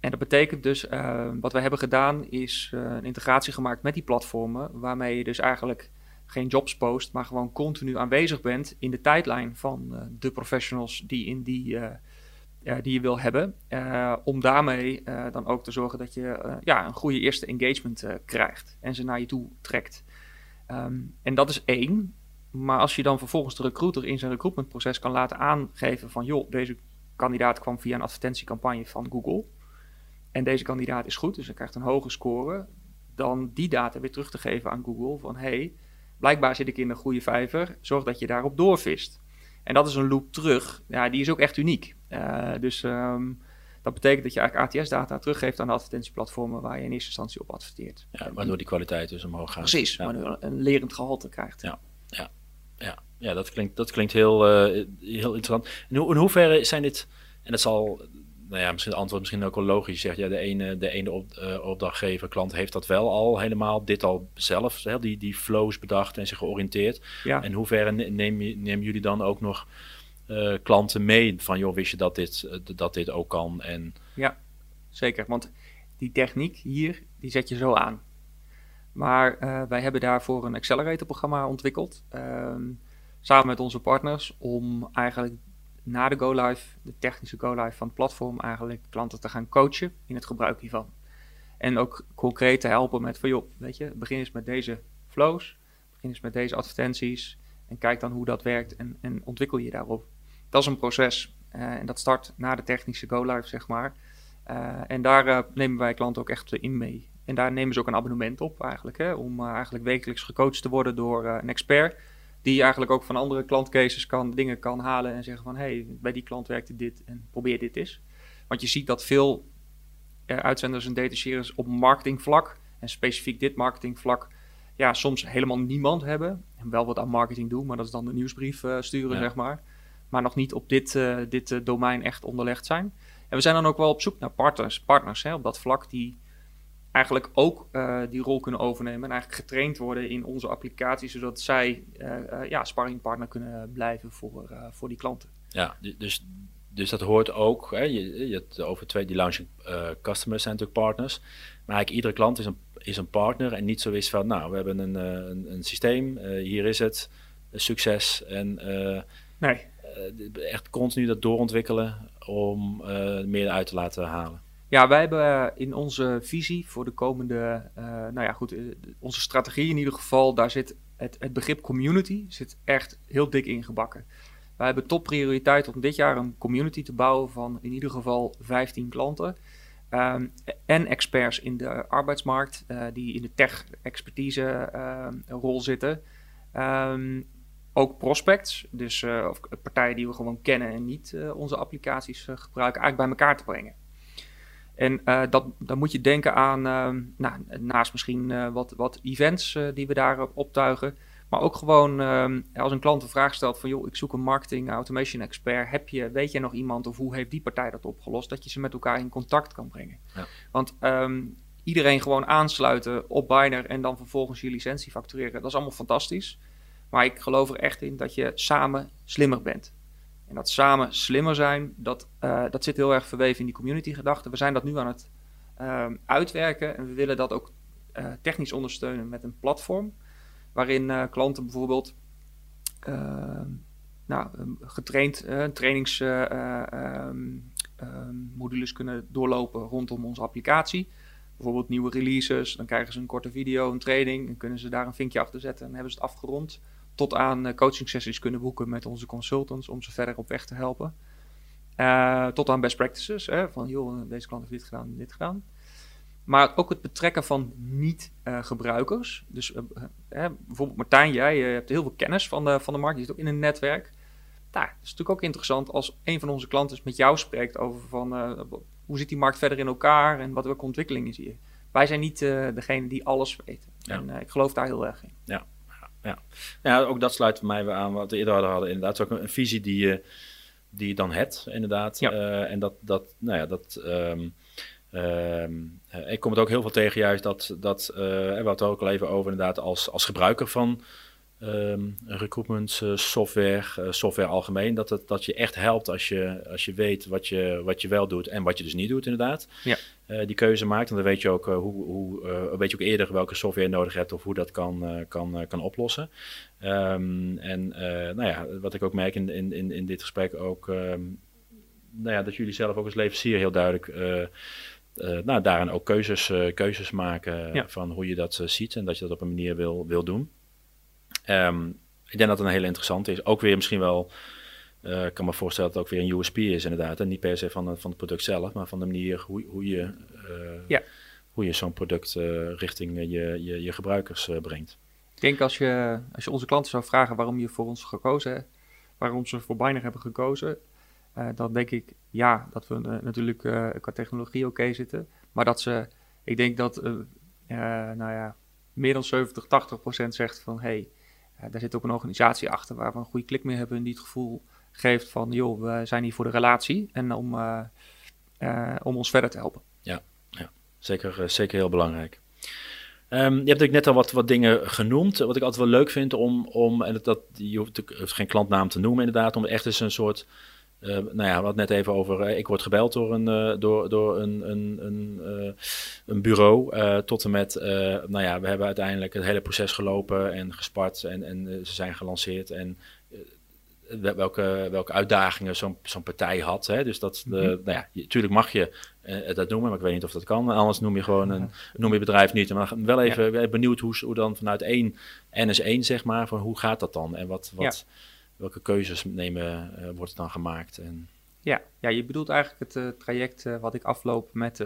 En dat betekent dus, uh, wat we hebben gedaan, is uh, een integratie gemaakt met die platformen, waarmee je dus eigenlijk geen jobs post, maar gewoon continu aanwezig bent in de tijdlijn van de professionals die, in die, die je wil hebben. om daarmee dan ook te zorgen dat je ja, een goede eerste engagement krijgt en ze naar je toe trekt. Um, en dat is één. Maar als je dan vervolgens de recruiter in zijn recruitmentproces kan laten aangeven van joh, deze kandidaat kwam via een advertentiecampagne van Google. En deze kandidaat is goed, dus hij krijgt een hoge score. Dan die data weer terug te geven aan Google van hey, blijkbaar zit ik in een goede vijver, zorg dat je daarop doorvist. En dat is een loop terug. Ja, die is ook echt uniek. Uh, dus um, dat betekent dat je eigenlijk ATS-data teruggeeft aan de advertentieplatformen waar je in eerste instantie op adverteert. Ja, waardoor die kwaliteit dus omhoog gaat. Precies, ja. waardoor een lerend gehalte krijgt. Ja, ja. Ja, dat, klinkt, dat klinkt heel, uh, heel interessant. In, ho in hoeverre zijn dit, en dat zal, nou ja, misschien het antwoord misschien ook wel logisch. Je zegt, ja, de ene, de ene op, uh, opdrachtgever, klant heeft dat wel al helemaal, dit al zelf, hè, die, die flows bedacht en zich georiënteerd. Ja. En hoeverre neem nemen jullie dan ook nog uh, klanten mee van, joh, wist je dat dit, dat dit ook kan? En... Ja, zeker. Want die techniek hier, die zet je zo aan. Maar wij hebben daarvoor een accelerator-programma ontwikkeld. Um, samen met onze partners. Om eigenlijk na de go-live, de technische go-live van het platform, eigenlijk klanten te gaan coachen in het gebruik hiervan. En ook concreet te helpen met van joh, weet je, begin eens met deze flows. Begin eens met deze advertenties. En kijk dan hoe dat werkt en, en ontwikkel je daarop. Dat is een proces. Uh, en dat start na de technische go-live, zeg maar. Uh, en daar uh, nemen wij klanten ook echt in mee. En daar nemen ze ook een abonnement op eigenlijk. Hè, om eigenlijk wekelijks gecoacht te worden door een expert. Die eigenlijk ook van andere klantcases kan, dingen kan halen en zeggen van... hé, hey, bij die klant werkte dit en probeer dit eens. Want je ziet dat veel uh, uitzenders en detacheren op marketingvlak... en specifiek dit marketingvlak... ja, soms helemaal niemand hebben. En wel wat aan marketing doen, maar dat is dan de nieuwsbrief sturen, ja. zeg maar. Maar nog niet op dit, dit domein echt onderlegd zijn. En we zijn dan ook wel op zoek naar partners, partners hè, op dat vlak... die eigenlijk ook uh, die rol kunnen overnemen en eigenlijk getraind worden in onze applicatie, zodat zij uh, uh, ja, sparringpartner kunnen blijven voor, voor die klanten. Ja, dus, dus dat hoort ook, hè, je, je hebt over twee, die launching customers zijn natuurlijk partners, maar eigenlijk iedere klant is een, is een partner en niet zo is van, nou, we hebben een, een, een systeem, hier is het, succes en nee. echt continu dat doorontwikkelen om meer uit te laten halen. Ja, wij hebben eh, in onze visie voor de komende, uh, nou ja goed, uh, onze strategie in ieder geval, daar zit het, het begrip community zit echt heel dik ingebakken. Wij hebben topprioriteit om dit jaar een community te bouwen van in ieder geval 15 klanten. Um, en experts in de arbeidsmarkt die in de tech-expertise uh, rol zitten. Um, ook prospects, dus of partijen die we gewoon kennen en niet onze applicaties gebruiken, eigenlijk bij elkaar te brengen. En uh, dat, dan moet je denken aan, uh, nou, naast misschien uh, wat, wat events die we daar optuigen, maar ook gewoon als een klant een vraag stelt van, joh, ik zoek een marketing automation expert, heb je, weet jij nog iemand of hoe heeft die partij dat opgelost, dat je ze met elkaar in contact kan brengen. Ja. Want um, iedereen gewoon aansluiten op Biner en dan vervolgens je licentie factureren, dat is allemaal fantastisch. Maar ik geloof er echt in dat je samen slimmer bent. En dat samen slimmer zijn, dat, uh, dat zit heel erg verweven in die community gedachte. We zijn dat nu aan het uh, uitwerken en we willen dat ook uh, technisch ondersteunen met een platform. Waarin uh, klanten bijvoorbeeld ehm, nou, getraind trainingsmodules kunnen doorlopen rondom onze applicatie. Bijvoorbeeld nieuwe releases, dan krijgen ze een korte video, een training en kunnen ze daar een vinkje achter zetten en hebben ze het afgerond tot aan uh, coaching sessies kunnen boeken met onze consultants om ze verder op weg te helpen. Uh, tot aan best practices, hè, van joh, deze klant heeft dit gedaan, dit gedaan. Maar ook het betrekken van niet-gebruikers. Dus bijvoorbeeld Martijn, jij hebt heel veel kennis van de, van de markt, je zit ook in een netwerk. Nou, het is natuurlijk ook interessant als een van onze klanten met jou spreekt over van hoe zit die markt verder in elkaar en wat welke ontwikkelingen zie je. Wij zijn niet degene die alles weten. Ja. En ik geloof daar heel erg in. Ja, ja. ja, ook dat sluit mij weer aan wat we eerder hadden. Inderdaad, ook een, visie die je, die je dan hebt, inderdaad. Ja. Eh, en dat, dat, nou ja, dat... ehm, ehm, eh, ik kom het ook heel veel tegen, juist dat, dat eh, we hadden het ook al even over, inderdaad, als, als gebruiker van ehm recruitment eh, software, eh, software algemeen, dat, het, dat je echt helpt als je, als je weet wat je, wat je wel doet en wat je dus niet doet, inderdaad. Ja. Eh, die keuze maakt, en dan weet je ook, hoe, hoe, weet je ook eerder welke software je nodig hebt of hoe dat kan, kan, kan oplossen. Ehm, en nou ja, wat ik ook merk in, in, in, in dit gesprek ook, ehm, nou ja, dat jullie zelf ook als leverancier heel duidelijk eh, nou, daarin ook keuzes, keuzes maken Ja. van hoe je dat ziet en dat je dat op een manier wil, wil doen. Ehm, ik denk dat het een hele interessante is. Ook weer misschien wel, eh, ik kan me voorstellen dat het ook weer een USP is inderdaad. En niet per se van, het- van het product zelf, maar van de manier hoe, hoe je, eh, Ja. hoe je zo'n product eh, richting je, je, je gebruikers brengt. Ik denk als je, als je onze klanten zou vragen waarom je voor ons gekozen hebt, waarom ze voor Biner hebben gekozen, dan denk ik ja, dat we natuurlijk qua technologie oké zitten. Maar dat ze, ik denk dat, nou ja, meer dan 70, 80 procent zegt van hé, hey, daar zit ook een organisatie achter waar we een goede klik mee hebben en die het gevoel geeft van joh, we zijn hier voor de relatie en om, eh, eh, om ons verder te helpen. Zeker, eh, zeker heel belangrijk. Ehm, je hebt natuurlijk net al wat, wat dingen genoemd. Wat ik altijd wel leuk vind om, om en dat, je hoeft geen klantnaam te noemen inderdaad, om echt eens een soort, eh, nou ja, we hadden net even over, eh, ik word gebeld door een, eh, door, door een, een, een, eh, een bureau, tot en met, nou ja, we hebben uiteindelijk het hele proces gelopen en gespart en, en ze zijn gelanceerd en wel- welke, welke uitdagingen zo'n zo'n partij had. Hè? Dus dat, Mhm. nou ja, natuurlijk mag je dat noemen, maar ik weet niet of dat kan. Anders noem je gewoon een, noem je bedrijf niet. Maar wel even ben benieuwd hoe, hoe dan vanuit één NS1, zeg maar, van hoe gaat dat dan? En wat, wat, welke keuzes nemen, eh, wordt dan gemaakt? En, Ja, ja, je bedoelt eigenlijk het eh, traject eh, wat ik afloop met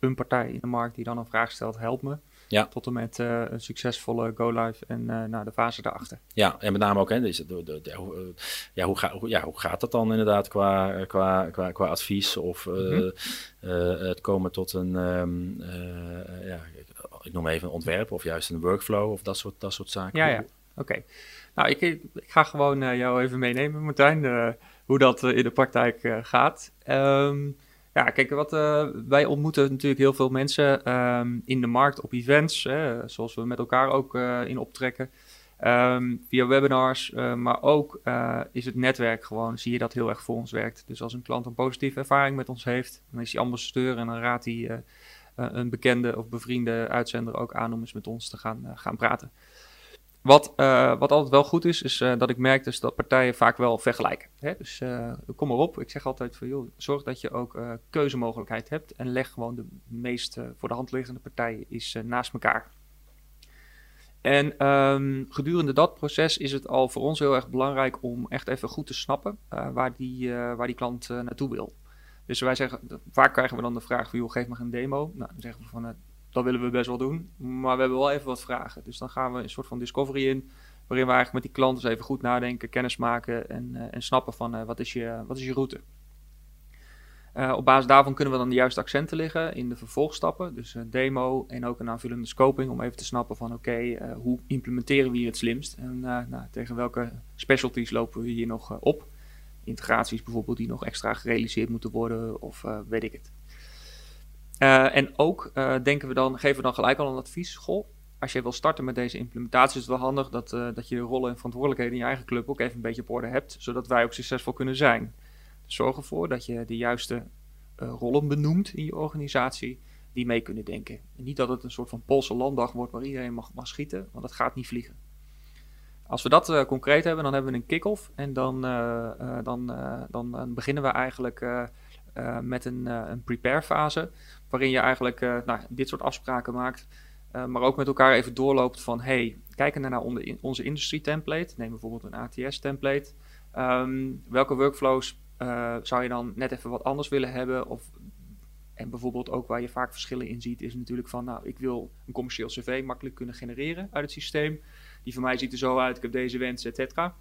een partij in de markt die dan een vraag stelt, help me. Ja. Tot en met een succesvolle go-live en naar de fase daarachter. ja, en met name ook, hè, deze, de, de, de- hoe, ja, hoe, ga, hoe, ja, hoe gaat dat dan inderdaad qua, qua, qua, qua advies of Mhm. het komen tot een, eh, ja, ik- ik noem even een ontwerp of juist een workflow of dat soort, dat soort zaken. Ja, ja. Oké. Nou, ik, ik ga gewoon eh, jou even meenemen, Martijn, eh, hoe dat eh, in de praktijk gaat. Ehm, ja, kijk, wat, wij ontmoeten natuurlijk heel veel mensen ehm, in de markt op events, hè, zoals we met elkaar ook in optrekken. Ehm, via webinars, maar ook is het netwerk gewoon, zie je dat heel erg voor ons werkt. Dus als een klant een positieve ervaring met ons heeft, dan is hij ambassadeur en dan raadt hij een bekende of bevriende uitzender ook aan om eens met ons te gaan, gaan praten. Wat, eh, wat altijd wel goed is, is eh, dat ik merk dus dat partijen vaak wel vergelijken. Hè? Dus eh, kom maar op. Ik zeg altijd van joh, zorg dat je ook keuzemogelijkheid hebt en leg gewoon de meest voor de hand liggende partijen is, naast elkaar. En ehm, gedurende dat proces is het al voor ons heel erg belangrijk om echt even goed te snappen waar, die, waar die klant naartoe wil. Dus wij zeggen, vaak krijgen we dan de vraag van joh, geef me een demo. Nou, dan zeggen we van dat willen we best wel doen, maar we hebben wel even wat vragen. Dus dan gaan we een soort van discovery in, waarin we eigenlijk met die klant eens even goed nadenken, kennis maken en, eh, en snappen van eh, wat, is je, wat is je route. Eh, op basis daarvan kunnen we dan de juiste accenten leggen in de vervolgstappen. Dus een demo en ook een aanvullende scoping om even te snappen van oké, hoe implementeren we hier het slimst? En nou, tegen welke specialties lopen we hier nog op? Integraties bijvoorbeeld die nog extra gerealiseerd moeten worden of weet ik het. Eh, en ook eh, denken we dan, geven we dan gelijk al een advies. Goh, als je wil starten met deze implementatie, is het wel handig dat, eh, dat je de rollen en verantwoordelijkheden in je eigen club ook even een beetje op orde hebt, zodat wij ook succesvol kunnen zijn. Dus zorg ervoor dat je de juiste rollen benoemt in je organisatie die mee kunnen denken. En niet dat het een soort van Poolse landdag wordt waar iedereen mag, mag schieten, want dat gaat niet vliegen. Als we dat concreet hebben, dan hebben we een kick-off en dan, dan, dan, beginnen we eigenlijk eh, met een, eh, een prepare fase, waarin je eigenlijk eh, nou, dit soort afspraken maakt, maar ook met elkaar even doorloopt van, hey, kijken naar onze, onze industrie template, neem bijvoorbeeld een ATS template, Ehm, welke workflows zou je dan net even wat anders willen hebben? Of, en bijvoorbeeld ook waar je vaak verschillen in ziet, is natuurlijk van, nou, ik wil een commercieel cv makkelijk kunnen genereren uit het systeem. Die van mij ziet er zo uit, ik heb deze wens, et cetera.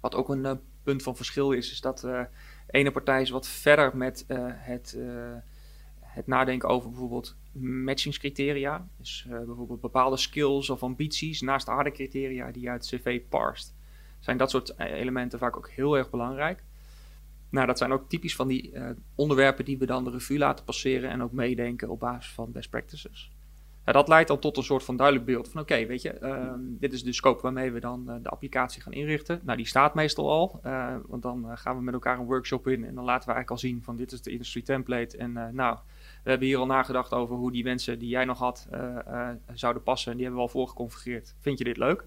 Wat ook een punt van verschil is, is dat ene partij is wat verder met eh, het, eh, het nadenken over bijvoorbeeld matchingscriteria. Dus bijvoorbeeld bepaalde skills of ambities naast de harde criteria die je uit cv parst. Zijn dat soort elementen vaak ook heel erg belangrijk. Nou, dat zijn ook typisch van die onderwerpen die we dan de revue laten passeren en ook meedenken op basis van best practices. Ja, dat leidt dan tot een soort van duidelijk beeld van oké, weet je, ehm, dit is de scope waarmee we dan de applicatie gaan inrichten. Nou, die staat meestal al, want dan gaan we met elkaar een workshop in en dan laten we eigenlijk al zien van dit is de industry template en nou, we hebben hier al nagedacht over hoe die wensen die jij nog had zouden passen. En die hebben we al voorgeconfigureerd. Vind je dit leuk?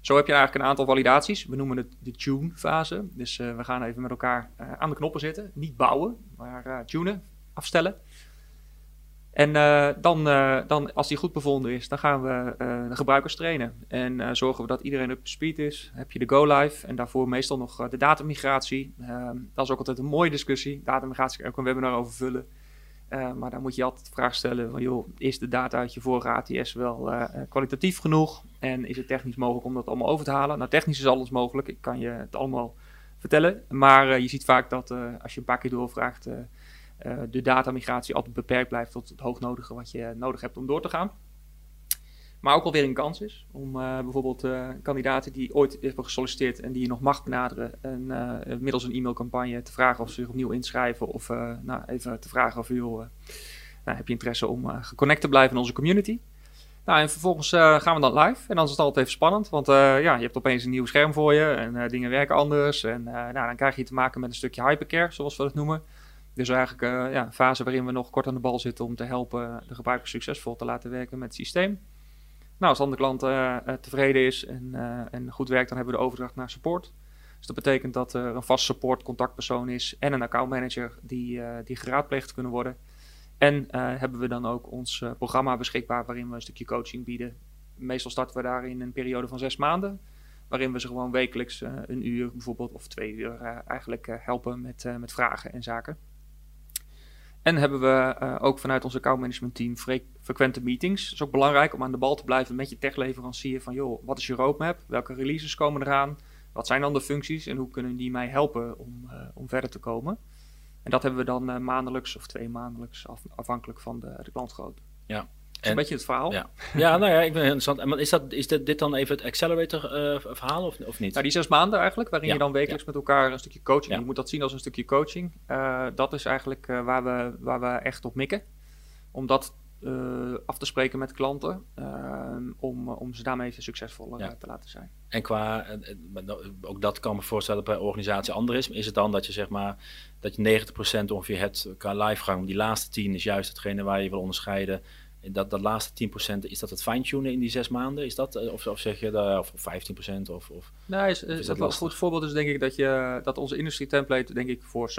Zo heb je eigenlijk een aantal validaties. We noemen het de tune-fase. Dus uh, we gaan even met elkaar aan de knoppen zitten. Niet bouwen, maar tunen, afstellen. En dan, dan, als die goed bevonden is, dan gaan we de gebruikers trainen. En zorgen we dat iedereen up to speed is. heb je de go-live en daarvoor meestal nog de datamigratie. Ehm, dat is ook altijd een mooie discussie. Datamigratie kan ook een webinar over vullen. Uh, maar dan moet je altijd de vraag stellen van, joh, is de data uit je vorige ATS wel kwalitatief genoeg? En is het technisch mogelijk om dat allemaal over te halen? Nou, technisch is alles mogelijk. Ik kan je het allemaal vertellen. Maar je ziet vaak dat als je een paar keer doorvraagt, de datamigratie altijd beperkt blijft tot het hoognodige wat je nodig hebt om door te gaan. Maar ook alweer een kans is om uh, bijvoorbeeld uh, kandidaten die ooit hebben gesolliciteerd en die je nog mag benaderen. En uh, middels een e-mailcampagne te vragen of ze zich opnieuw inschrijven. Of nou, even te vragen of joh, nou, heb je interesse om geconnect te blijven in onze community. Nou, en vervolgens gaan we dan live. En dan is het altijd even spannend, want ja, je hebt opeens een nieuw scherm voor je en dingen werken anders. En nou, dan krijg je te maken met een stukje hypercare, zoals we dat noemen. Dus eigenlijk ja, een fase waarin we nog kort aan de bal zitten om te helpen de gebruiker succesvol te laten werken met het systeem. Nou, als dan de klant uh, tevreden is en, en goed werkt, dan hebben we de overdracht naar support. Dus dat betekent dat er een vast support contactpersoon is en een accountmanager die, die geraadpleegd kunnen worden. En hebben we dan ook ons programma beschikbaar waarin we een stukje coaching bieden. Meestal starten we daar in een periode van zes maanden. Waarin we ze gewoon wekelijks een uur bijvoorbeeld of twee uur eigenlijk helpen met, met vragen en zaken. En hebben we uh, ook vanuit ons accountmanagement team fre frequente meetings. Het is ook belangrijk om aan de bal te blijven met je techleverancier van joh, wat is je roadmap? Welke releases komen eraan? Wat zijn dan de functies en hoe kunnen die mij helpen om, uh, om verder te komen? En dat hebben we dan uh, maandelijks of twee maandelijks af, afhankelijk van de, de klantgrootte. Ja, een beetje het verhaal. Ja, ja nou ja, ik ben interessant. Maar is, dat, is dit, dit dan even het accelerator uh, verhaal of, of niet? Nou, die zes maanden eigenlijk, waarin ja, je dan wekelijks ja. met elkaar een stukje coaching. Je moet dat zien als een stukje coaching. Uh, dat is eigenlijk uh, waar, we, waar we echt op mikken. Om dat af te spreken met klanten. om, om ze daarmee succesvoller te laten zijn. En qua, ook dat kan me voorstellen dat bij organisatie anders is. Is het dan dat je zeg maar, dat je 90% ongeveer hebt qua livegang. Die laatste 10 is juist hetgene waar je wil onderscheiden dat, dat laatste 10%, is dat het fine-tunen in die zes maanden? Is dat, of, of zeg je dat, of 15% of, of, nee, is, is, dat een goed voorbeeld is denk ik dat, je, dat onze industrie template denk ik voor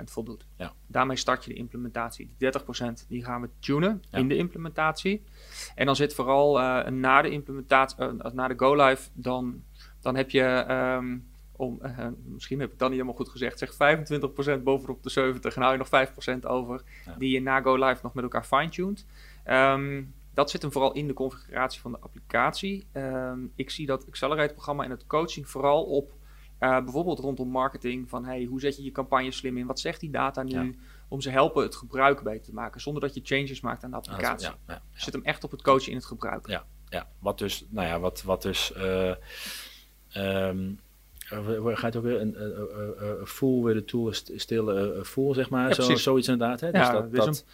70% voldoet. Ja. Daarmee start je de implementatie. Die 30% die gaan we tunen ja. in de implementatie. En dan zit vooral uh, na de implementatie, uh, na de go-live, dan, dan heb je... Um, om, uh, misschien heb ik dan niet helemaal goed gezegd, zeg 25% bovenop de 70 en hou je nog 5% over, ja. die je na go live nog met elkaar fine-tuned. Um, dat zit hem vooral in de configuratie van de applicatie. Um, ik zie dat Accelerate-programma en het coaching vooral op uh, bijvoorbeeld rondom marketing. Van hey, hoe zet je je campagne slim in? Wat zegt die data nu? Ja. Om ze helpen het gebruik beter te maken. Zonder dat je changes maakt aan de applicatie. Ja, ja, zit hem echt op het coachen in het gebruik. Ja, ja. wat dus, nou ja, wat, wat dus. Uh, um, gaat ook weer een full with the tool still full, zeg maar. Zo, zoiets inderdaad. Hè? Dus ja, dat, dat,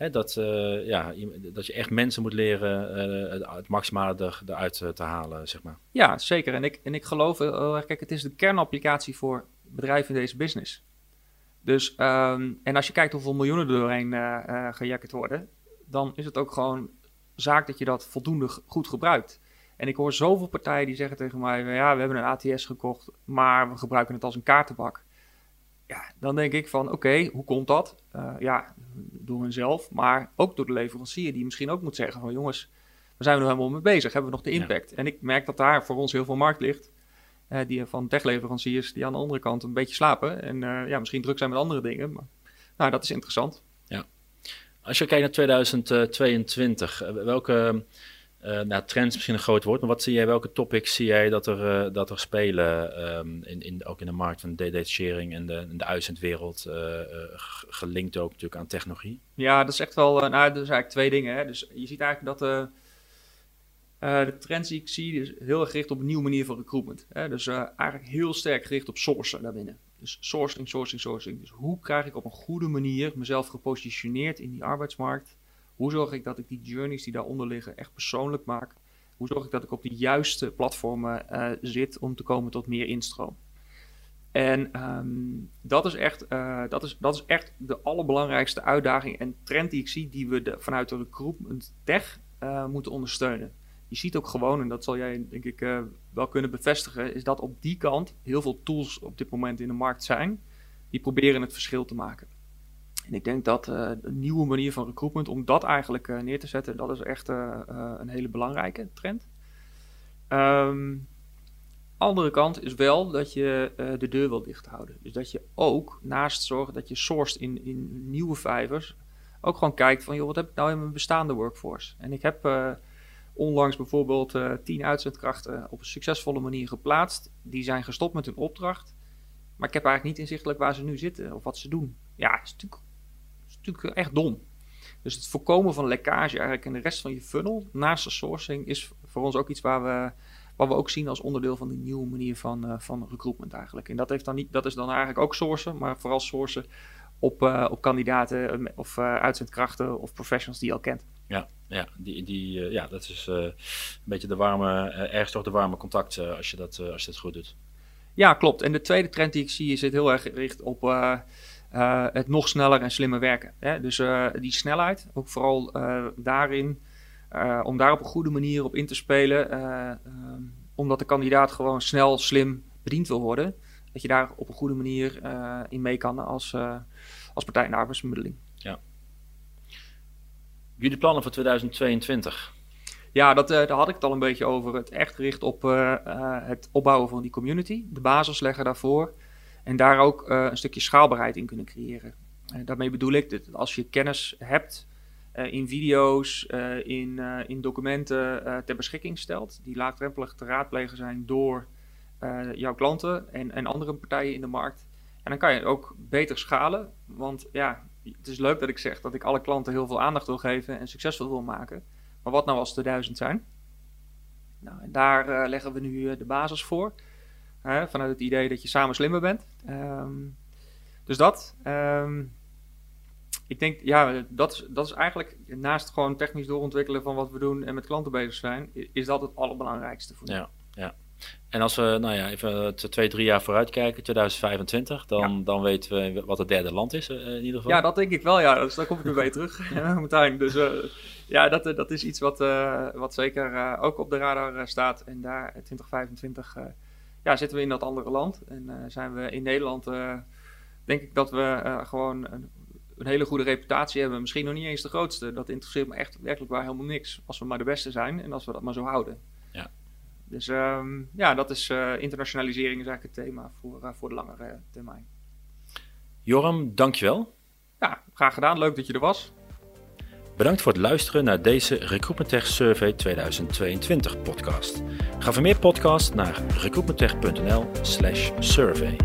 Hè, dat, uh, ja, dat je echt mensen moet leren uh, het maximale er, eruit te halen, zeg maar. Ja, zeker. En ik, en ik geloof heel erg, kijk, het is de kernapplicatie voor bedrijven in deze business. Dus, um, en als je kijkt hoeveel miljoenen er doorheen uh, gejakkerd worden, dan is het ook gewoon zaak dat je dat voldoende goed gebruikt. En ik hoor zoveel partijen die zeggen tegen mij, ja, we hebben een ATS gekocht, maar we gebruiken het als een kaartenbak. Ja, dan denk ik van, oké, okay, hoe komt dat? Uh, ja, door hunzelf, maar ook door de leverancier die misschien ook moet zeggen van jongens, we zijn we nog helemaal mee bezig? Hebben we nog de impact? Ja. En ik merk dat daar voor ons heel veel markt ligt. Uh, die van techleveranciers die aan de andere kant een beetje slapen en uh, ja, misschien druk zijn met andere dingen. Maar nou, dat is interessant. Ja. Als je kijkt naar 2022, welke Uh, nou, trends misschien een groot woord, maar wat zie jij, welke topics zie jij dat er, uh, dat er spelen, um, in, in, ook in de markt van de detachering en de, de uitzendwereld, uh, gelinkt ook natuurlijk aan technologie? Ja, dat is echt wel, nou, dat is eigenlijk twee dingen. Hè. Dus je ziet eigenlijk dat de trends die ik zie, is heel erg gericht op een nieuwe manier van recruitment. Hè. Dus eigenlijk heel sterk gericht op sourcen daarbinnen. Dus sourcing, sourcing, sourcing. Dus hoe krijg ik op een goede manier mezelf gepositioneerd in die arbeidsmarkt? Hoe zorg ik dat ik die journeys die daaronder liggen echt persoonlijk maak? Hoe zorg ik dat ik op de juiste platformen uh, zit om te komen tot meer instroom? En um, dat, is echt, uh, dat, is, dat is echt de allerbelangrijkste uitdaging en trend die ik zie, die we vanuit de recruitment tech uh, moeten ondersteunen. Je ziet ook gewoon, en dat zal jij denk ik wel kunnen bevestigen, is dat op die kant heel veel tools op dit moment in de markt zijn, die proberen het verschil te maken. En ik denk dat uh, een nieuwe manier van recruitment, om dat eigenlijk uh, neer te zetten, dat is echt uh, een hele belangrijke trend. Um, andere kant is wel dat je de deur wil dicht houden. Dus dat je ook naast zorgen dat je sourced in, in nieuwe vijvers, ook gewoon kijkt van, joh, wat heb ik nou in mijn bestaande workforce? En ik heb onlangs bijvoorbeeld tien uitzendkrachten op een succesvolle manier geplaatst. Die zijn gestopt met hun opdracht. Maar ik heb eigenlijk niet inzichtelijk waar ze nu zitten of wat ze doen. Ja, is natuurlijk natuurlijk echt dom. Dus het voorkomen van lekkage eigenlijk in de rest van je funnel, naast de sourcing, is voor ons ook iets waar we, wat we ook zien als onderdeel van die nieuwe manier van, uh, van recruitment eigenlijk. En dat, heeft dan niet, dat is dan eigenlijk ook sourcen, maar vooral sourcen op, uh, op kandidaten eh, of uh, uitzendkrachten of professionals die je al kent. Ja, ja, die, die, ja dat is een beetje de warme, ergens toch de warme contact als, je dat, als je dat goed doet. Ja, klopt. En de tweede trend die ik zie is het heel erg gericht op uh, het nog sneller en slimmer werken. Hè? Dus uh, die snelheid, ook vooral uh, daarin, om daar op een goede manier op in te spelen, ehm, omdat de kandidaat gewoon snel, slim bediend wil worden, dat je daar op een goede manier in mee kan als, als partij in de arbeidsbemiddeling. Ja. Jullie plannen voor 2022? Ja, dat, daar had ik het al een beetje over. Het echt gericht op het opbouwen van die community, de basis leggen daarvoor. En daar ook uh, een stukje schaalbaarheid in kunnen creëren. Uh, daarmee bedoel ik dat als je kennis hebt uh, in video's, in, in documenten ter beschikking stelt, die laagdrempelig te raadplegen zijn door jouw klanten en, en andere partijen in de markt. En dan kan je ook beter schalen. Want ja, het is leuk dat ik zeg dat ik alle klanten heel veel aandacht wil geven en succesvol wil maken. Maar wat nou als er duizend zijn? Nou, en daar leggen we nu de basis voor. Hè, vanuit het idee dat je samen slimmer bent. Um, dus dat. Um, ik denk, ja, dat is, dat is eigenlijk naast gewoon technisch doorontwikkelen van wat we doen en met klanten bezig zijn, is dat het allerbelangrijkste voor Ja, ja. En als we, nou ja, even twee, drie jaar vooruit kijken, 2025, dan, ja. dan weten we wat het derde land is uh, in ieder geval. Ja, dat denk ik wel, ja. Dus daar kom ik weer bij terug, Martijn. Dus uh, ja, dat, dat is iets wat, uh, wat zeker ook op de radar staat. En daar 2025 ja, zitten we in dat andere land. En uh, zijn we in Nederland, uh, denk ik dat we uh, gewoon een, een, hele goede reputatie hebben. Misschien nog niet eens de grootste. Dat interesseert me echt werkelijk waar helemaal niks. Als we maar de beste zijn en als we dat maar zo houden. Ja. Dus um, ja, dat is internationalisering is eigenlijk het thema voor, voor de langere termijn. Joram, dankjewel. Ja, graag gedaan. Leuk dat je er was. Bedankt voor het luisteren naar deze Recruitment Tech Survey 2022 podcast. Ga voor meer podcasts naar recruitmenttech.nl/survey.